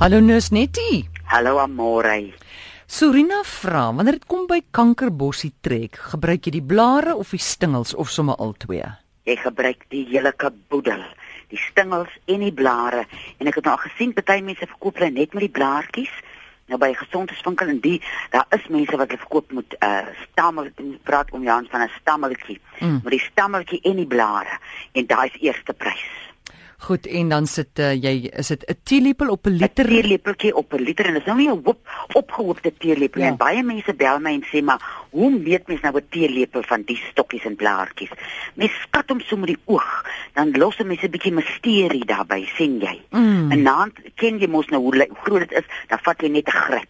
Hallo Nus Nettie. Hallo Amore. Surina vra, wanneer dit kom by kankerbossie trek, gebruik jy die blare of die stingels of sommer al twee? Jy gebruik die hele kaboedel, die stingels en die blare. En ek het nou al gesien party mense verkoop hulle net met die blaartjies. Nou by gesondheidswinkel en die daar is mense wat hulle verkoop met 'n uh, stammel, ek praat om Jans van 'n stammeltjie. Mm. Met die stammeltjie en die blare en daai is eerste prys. Goed, en dan sit uh, jy is dit 'n teelepel op 'n 'n liter? Teelepeltjie op 'n liter en dit is nou nie 'n hoop opgehoopte teelepel Ja. en baie mense bel my en sê maar hoe weet mens nou 'n teelepel van die stokkies en blaartjies? Mens skat hom so met die oog, dan los 'n mens 'n bietjie misterie daarbey, sien jy? Mm. En dan ken jy mos nou hoe, hoe groot dit is, dan vat jy net 'n gryp.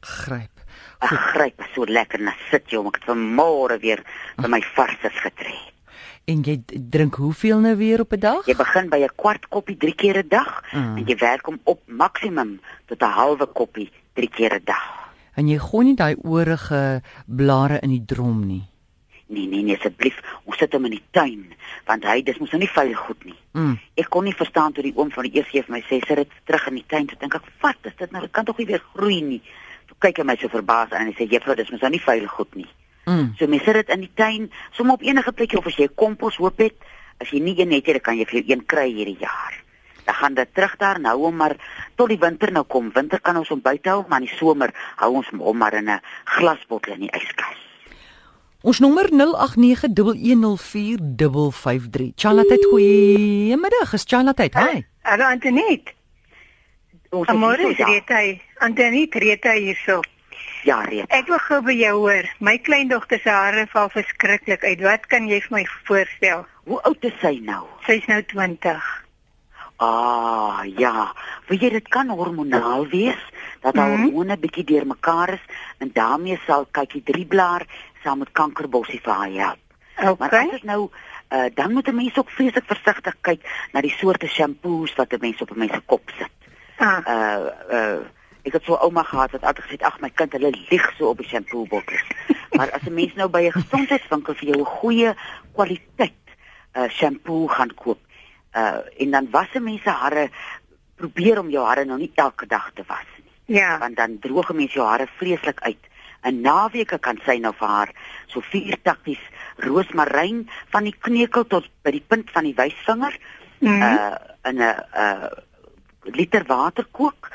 Gryp. 'n Gryp is so lekker dan sit jy hom ek het vanmôre weer by my varses getree. En jy drink hoeveel nou weer op 'n dag? Jy begin by 'n kwart koppie 3 keer 'n dag Mm. en jy werk hom op maksimum tot 'n halwe koppie 3 keer 'n dag. En jy gooi nie daai oorige blare in die drom nie. Nee nee nee asseblief, ons sit hom in die tuin want hy dis mos nou nie veilig goed nie. Mm. Ek kon nie verstaan toe die oom van die eers vir my sê sit dit terug in die tuin. Toe dink ek, "Wat is dit nou? Dit kan tog nie weer groei nie." Toe kyk hy my so verbaas aan en hy sê, "Juffrou, dis mos nou nie veilig goed nie." Mm. So mens sit dit in die tuin, sommer op enige plekjie of as jy kompos hoop het, as jy nie een het nie, dan kan jy vir jou een kry hierdie jaar. Dan gaan dit terug daar en hou hom maar tot die winter nou kom. Winter kan ons hom buite hou, maar in die somer hou ons hom maar in 'n glasbottel in die yskas. Ons nommer 0891104553. Charlotte, goeiemiddag. Is Charlotte? Hi. Hallo Antoinette. Ons so, ja, Rita. Antoinette, Rita hierso. Ja, Reet. Ek wil gou by jou hoor. My kleindogter se hare val verskriklik uit. Wat kan jy vir my voorstel? Hoe oud is sy nou? Sy's nou 20. Ah, ja. Weet jy dit kan hormonaal wees dat haar Mhm. hormone bietjie deurmekaar is en daarmee sal kykie drie blaar saam met kankerbossie vir haar help. Maar as Okay. dit nou uh, dan moet 'n mens ook vreeslik versigtig kyk na die soorte shampoos wat 'n mens op 'n mens se kop sit. Ah, Uh uh ek het so 'n ouma gehad wat altyd gesê het ag my kind hulle lieg so op die shampoo bottels. maar as 'n mens nou by 'n gesondheidswinkel vir jou 'n goeie kwaliteit uh shampoo gaan koop uh en dan was se hare probeer om jou hare nou nie elke dag te was nie ja. want dan droog mens jou hare vreeslik uit. 'n Naweke kan sy nou vir haar so vier takkies roosmaryn van die kneukel tot by die punt van die wysvinger Mhm. uh in 'n uh liter water kook.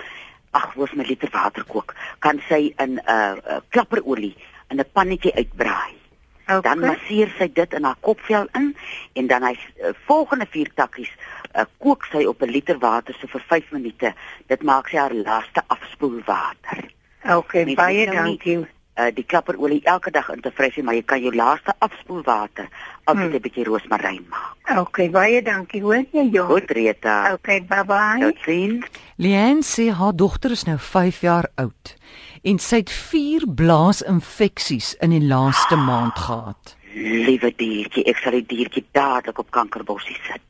Ag, hoes my liter water kook. Kan sy in 'n uh, uh, klapperolie in 'n pannetjie uitbraai. Dan Okay. masseer sy dit in haar kopvel in en dan hy uh, volgende vier takkies uh, kook sy op 'n liter water so vir 5 minute. Dit maak sy haar laaste afspoelwater. Okay, Mens baie moet nou nie- dankie. Uh die klapperolie elke dag in te vry sien, maar jy kan jou laaste afspoelwater altyd 'n Hmm. bietjie roosmaryn maak. Okay, baie dankie. Hoor jy jou? Goed, Rita. Okay, bye bye. Totsiens. Leanne sê haar dogter is nou 5 jaar oud en sy het 4 blaasinfeksies in die laaste maand gehad. Liewe diertjie, ek sal die diertjie dadelik op kankerbossie sit.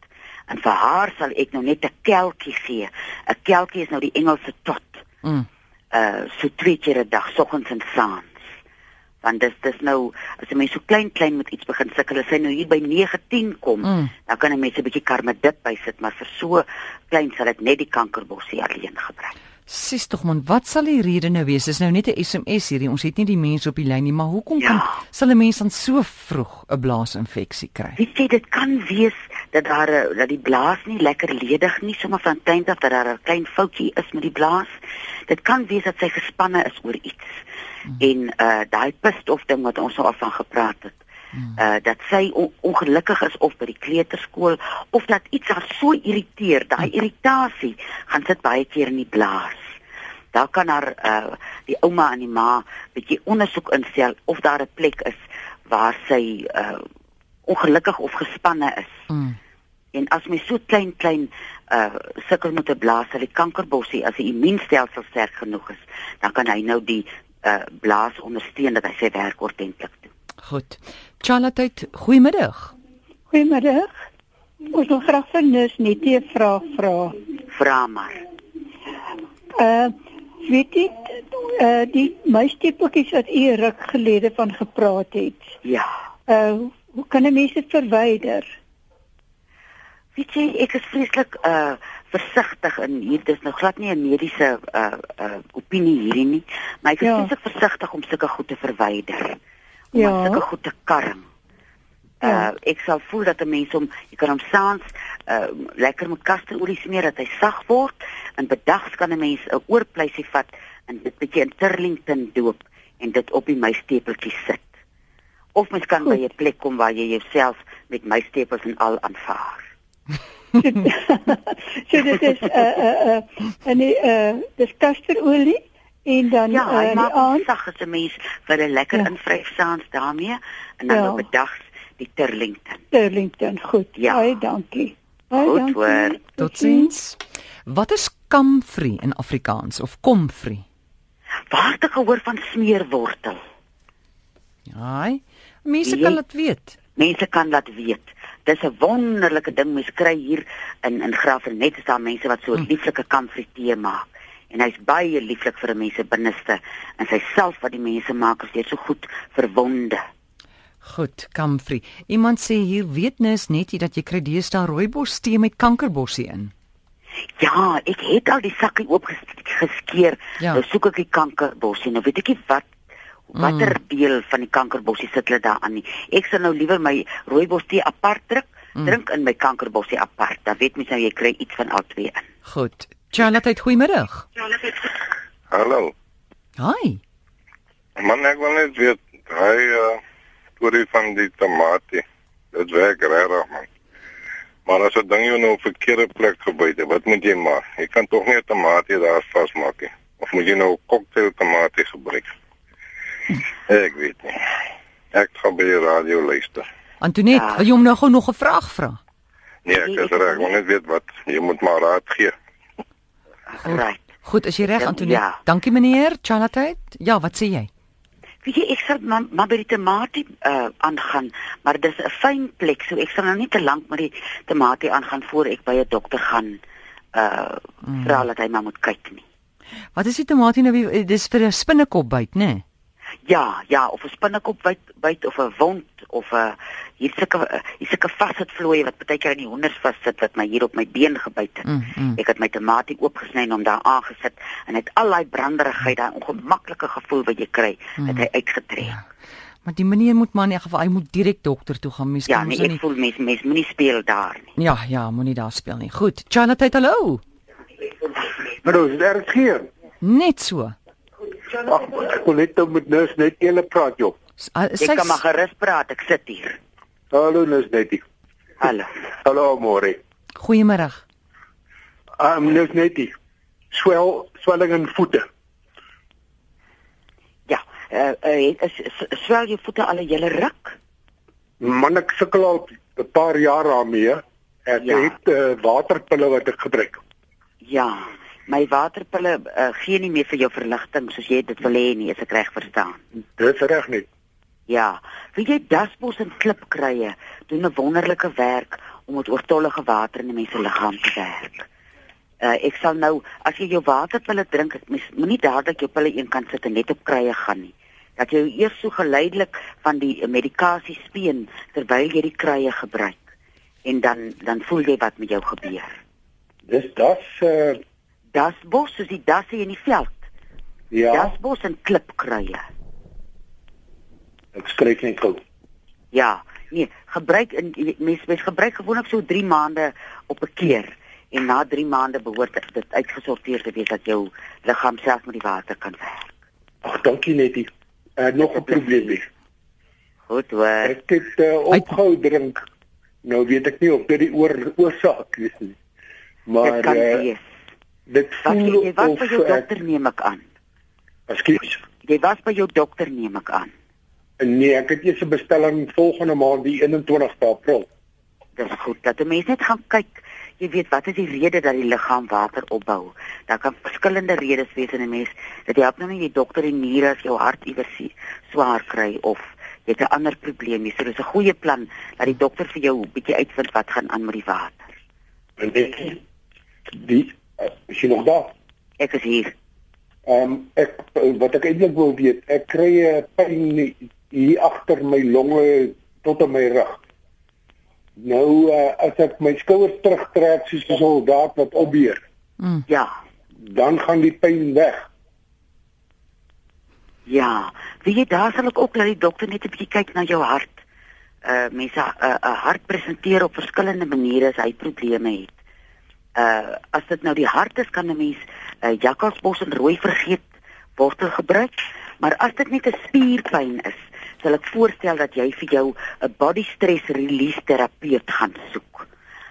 En vir haar sal ek nou net 'n kelkie gee. 'n Kelkie is nou die Engelse tot. Mm. Uh so twee keer 'n dag, soggens en saans. Want dis dis nou as 'n mens so klein klein met iets begin sukkel, as sy nou hier by 9, 10 kom, Mm. dan kan 'n mens 'n bietjie karmedip bysit, maar vir so klein sal ek net die kankerbossie alleen gebruik. Sis tog man, wat sal die rede nou wees? Dis nou net 'n SMS hierdie. Ons het nie die mense op die lyn nie, maar hoekom Ja. kan sal 'n mens dan so vroeg 'n blaasinfeksie kry? Weet jy, dit kan wees dat daar 'n- dat die blaas nie lekker ledig nie, sommer van tyd af dat daar 'n klein foutjie is met die blaas. Dit kan wees dat sy gespanne is oor iets. Mm. En uh daai pist of ding wat ons nou al van gepraat het. Mm. Uh dat sy on ongelukkig is of by die kleuterskool of dat iets haar so irriteer, daai irritasie gaan sit baie keer in die blaas. Daar kan haar uh die ouma en die ma bietjie ondersoek instel of daar 'n plek is waar sy uh ongelukkig of gespanne is. Mm. En as mens so klein klein uh sukkel met 'n blaas, sal die kankerbossie as die immuunstelsel sterk genoeg is, dan kan hy nou die uh blaas ondersteun dat hy sy werk ordentlik doen. Goed. Charlotte, goeiemiddag. Goeiemiddag. Ons wil graag vir Nus net 'n vraag vra. Vra maar. Uh weet jy uh die muistippeltjies wat u ruk gelede van gepraat het. Ja. Uh hoe kan 'n mens dit verwyder? Weet jy, ek is vreeslik uh versigtig in hier dis nou glad nie 'n mediese uh uh opinie hierdie nie, maar ek is Ja. ja. versigtig om sulke goed te verwyder. Om Ja. sulke goed te karm. Uh Ja. ek sal voel dat 'n mens hom jy kan hom saans uh lekker met kasterolie smeer dat hy sag word en bedags kan 'n mens 'n oorpleisie vat en dit bietjie in Turlington doop en dit op die muistepeltjie sit. Of mens kan Goed. by 'n plek kom waar jy jouself met muistepels en al aanvaar. so dit is 'n uh, uh, uh, en die uh, dis kasterolie en dan Ja, uh, maak die aand sag as 'n mens vir 'n lekker Ja. invryf saans daarmee en dan Ja. op bedags die Turlington. Turlington. Goed. Ja. Baie dankie. Baie Goed, dankie. hoor. Totsiens. Wat is kamfrie in Afrikaans of komfrie? Waar het ek gehoor van smeerwortel? Haai. Mense kan dit weet. Mense kan dat weet. Dis 'n wonderlike ding mens kry hier in in Graafrenet is daar mense wat so 'n Hm. lieflike kamfrie tee maak. En hy's baie lieflik vir 'n mens se binneste en sy self wat die mense maak is net so goed verwonde. Goed, kamfrie. Iemand sê hier weet nis net jy dat jy kry deesdae rooibos tee met kankerbossie in. Ja, ek het al die sakkie oop ges- geskeer. Ja. Nou soek ek die kankerbossie. Nou weet ek nie wat watter mm. deel van die kankerbossie sit hulle daaraan nie. Ek sal nou liewer my rooibos tee apart druk, mm. drink in my kankerbossie apart. Dan weet mens nou jy kry iets van al twee in. Goed. Charlotte, goeiemiddag. Hallo. Haai. Man, ek wil net weet, hy uh storie van die tamatie. Dit werk regtig man. Maar as 'n ding jou nou op 'n verkeerde plek gebyt het, wat moet jy maak? Jy kan tog nie 'n tamatie daar vasmaak nie. Of moet jy nou 'n cocktail tamatie gebruik? Ek weet nie. Ek gaan by die radio luister. Antoinette, Ja. wil jy hom nou gou nog 'n vraag vra? Nee, ek is reg, ek wil net weet wat jy moet maar raad gee. Right. Goed, is jy reg Antoinette? ja. Dankie meneer. Charlotte. Ja, wat sê jy? Weet jy ek sal maar, maar by die tamatie uh aangaan, maar dis 'n fyn plek, so ek sal nou nie te lank met die tamatie aangaan voor ek by 'n dokter gaan uh mm. vra dat hy maar moet kyk nie. Wat is die tomatie nou weer? Dis vir 'n spinnekop byt, né? Nee? Ja, ja, of 'n spinnekop byt byt of 'n wond of 'n hier sulke hier sulke vashetvlooie wat baie keer in die honders vassit wat my hier op my been gebyt het. Mm, mm. Ek het my tamatie oopgesny en hom daar aangesit en het al daai branderigheid, daai ongemaklike gevoel wat jy kry, Mm. het hy uitgetrek. Maar die meneer moet maar in elk geval hy moet direk dokter toe gaan. Mens Ja, kan nee, ek nie. voel mens mens moenie speel daar nie. Ja, ja, moenie daar speel nie. Goed. Charlotte, hallo. Hallo, is dit hier? Net so. Ag, ek wil net met Nus net eele praat joh. S- uh, Jy kan maar gerus praat, ek sit hier. Hallo Nus net. Hallo. Hallo Amore. Goeiemôre. Um Nus net. Swel swelling in voete. Ja, eh uh, uh, swel jou voete al 'n hele ruk? Man ek sukkel al 'n paar jaar daarmee. Ek Ja. het uh, waterpille wat ek gebruik. Ja. My waterpille uh, gee nie meer vir jou verligting soos jy dit wil hê nie, as ek reg verstaan. Dis reg net. Ja, weet jy dasbos en klipkruie doen 'n wonderlike werk om met oortollige water in 'n mens se liggaam te werk. Uh, ek sal nou as jy jou waterpille drink, moenie dadelik jou pille een kant sit en net op kruie gaan nie. Dat jy eers so geleidelik van die medikasie speen terwyl jy die kruie gebruik en dan dan voel jy wat met jou gebeur. Dis das uh, Dasbos soos die dasse in die veld. ja, Dasbos en klipkruie. ek skryf net gou. Ja, nee, gebruik in mense mens gebruik gewoonlik so 3 maande op 'n keer en na 3 maande behoort dit uitgesorteer te wees dat jou liggaam self met die water kan werk. Ag, dankie netie. Uh, nog 'n probleem. Goed hoor. Ek het uh, opgehou drink. Nou weet ek nie of dit die oor oorsaak is nie. Maar Dit kan uh, wees. Dit jy, voel jy was by jou dokter neem ek aan. Ekskuus. Jy was by jou dokter neem ek aan. Nee, ek het eers 'n bestelling volgende maand die 21ste April. Dis goed dat 'n mens net gaan kyk. Jy weet wat is die rede dat die liggaam water opbou? Daar kan verskillende redes wees in 'n mens. Dit help nou nie die dokter en niere as jou hart iewers swaar kry of jy het 'n ander probleem nie. So dis 'n goeie plan dat die dokter vir jou 'n bietjie uitvind wat gaan aan met die water. En dit die is jy nog daar? Ek is hier. Ehm um, ek wat ek eintlik wil weet, ek kry 'n pyn hier agter my longe tot aan my rug. Nou uh, as ek my skouers terugtrek soos 'n soldaat wat opbeer, Mm. Ja. dan gaan die pyn weg. Ja, wie jy daar sal ek ook laat die dokter net 'n bietjie kyk na jou hart. Uh mense 'n uh, 'n hart presenteer op verskillende maniere as hy probleme het. Uh as dit nou die hart is, kan 'n mens uh, jakkalsbos en rooi vergeet wortel gebruik, maar as dit net 'n spierpyn is, sal ek voorstel dat jy vir jou 'n body stress release terapeut gaan soek.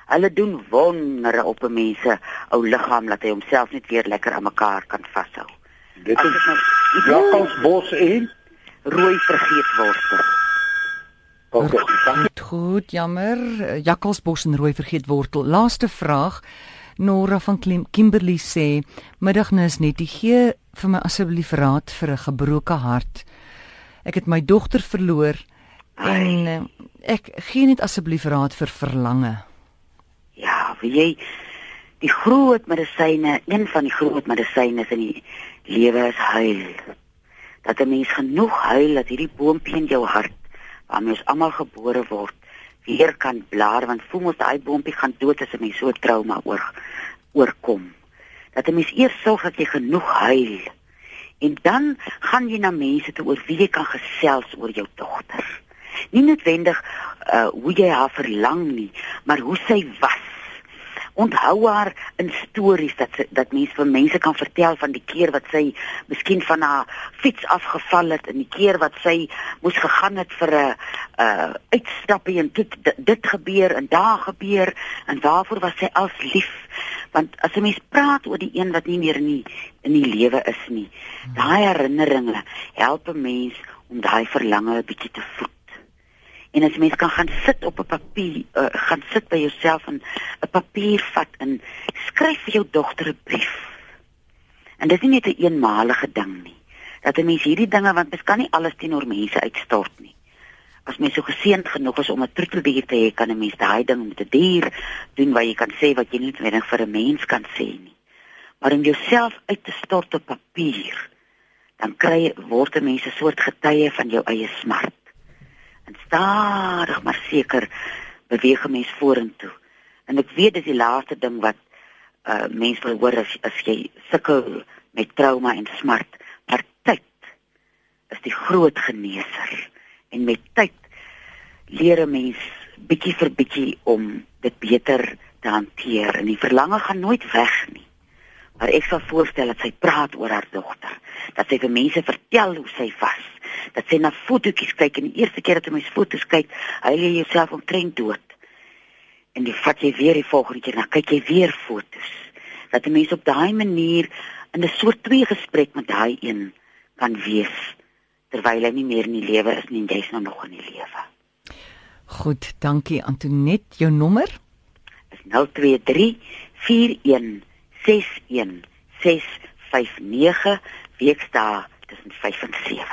Hulle doen wondere op 'n mens se ou liggaam dat hy homself net weer lekker aan mekaar kan vashou. Dit is nou jakkalsbos en rooi vergeetwortel. Okay. Goed, goed, jammer. Jakkalsbos en rooi vergeetwortel. Laaste vraag. Nora van Klim Kimberley sê: "Middagnis net, gee vir my asseblief raad vir 'n gebroke hart. Ek het my dogter verloor en eh, ek gee net asseblief raad vir verlange." Ja, weet jy, die groot medisyne, een van die groot medisyne in die lewe is huil. Dat 'n mens genoeg huil dat hierdie boontjie in jou hart waarmee ons almal gebore word, weer kan blaar want voel mos daai boontjie gaan dood as 'n mens so trauma oor oorkom. Dat 'n mens eers sorg dat jy genoeg huil. En dan gaan jy na mense toe oor wie jy kan gesels oor jou dogter. Nie noodwendig uh hoe jy haar verlang nie, maar hoe sy was. Onthou haar in stories dat sy, dat mense vir mense kan vertel van die keer wat sy miskien van haar fiets afgeval het en die keer wat sy moes gegaan het vir 'n uh uitstappie en dit dit gebeur en daar gebeur en waarvoor was sy als lief? Want as 'n mens praat oor die een wat nie meer in die in die lewe is nie daai herinneringe help 'n mens om daai verlange 'n bietjie te voed En as mens kan gaan sit op 'n papier, uh, gaan sit by jouself en 'n papier vat en skryf vir jou dogter 'n brief. En dit is nie net 'n een eenmalige ding nie. Dat 'n mens hierdie dinge want mens kan nie alles teenoor mense uitstort nie. As mens so geseënd genoeg is om 'n troeteldier te hê, kan 'n mens daai ding met 'n dier doen waar jy kan sê wat jy nie noodwendig vir 'n mens kan sê nie. Maar om jouself uit te stort op papier, dan kry word 'n mens 'n soort getuie van jou eie smart. En stadig maar seker beweeg 'n mens vorentoe. En ek weet dis die laaste ding wat uh mense wil hoor as as jy sukkel met trauma en smart, maar tyd is die groot geneeser. En met tyd leer 'n mens bietjie vir bietjie om dit beter te hanteer en die verlange gaan nooit weg nie. Maar ek sal voorstel dat sy praat oor haar dogter, dat sy vir mense vertel hoe sy was, dat sy na fotootjies kyk en die eerste keer dat jy mens foto's kyk, huil jy jouself omtrent dood. En die vat jy weer die volgende keer, dan kyk jy weer foto's. Dat 'n mens op daai manier in 'n soort twee gesprek met daai een kan wees terwyl hy nie meer in die lewe is nie jy's nou nog in die lewe. Goed, dankie Antonet. Jou nommer? Is 023 41 61 659 weekdae tussen 5 en 7.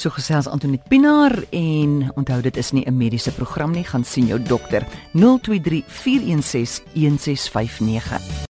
So gesels Antonet Pinaar en onthou dit is nie 'n mediese program nie, gaan sien jou dokter 023 416 1659.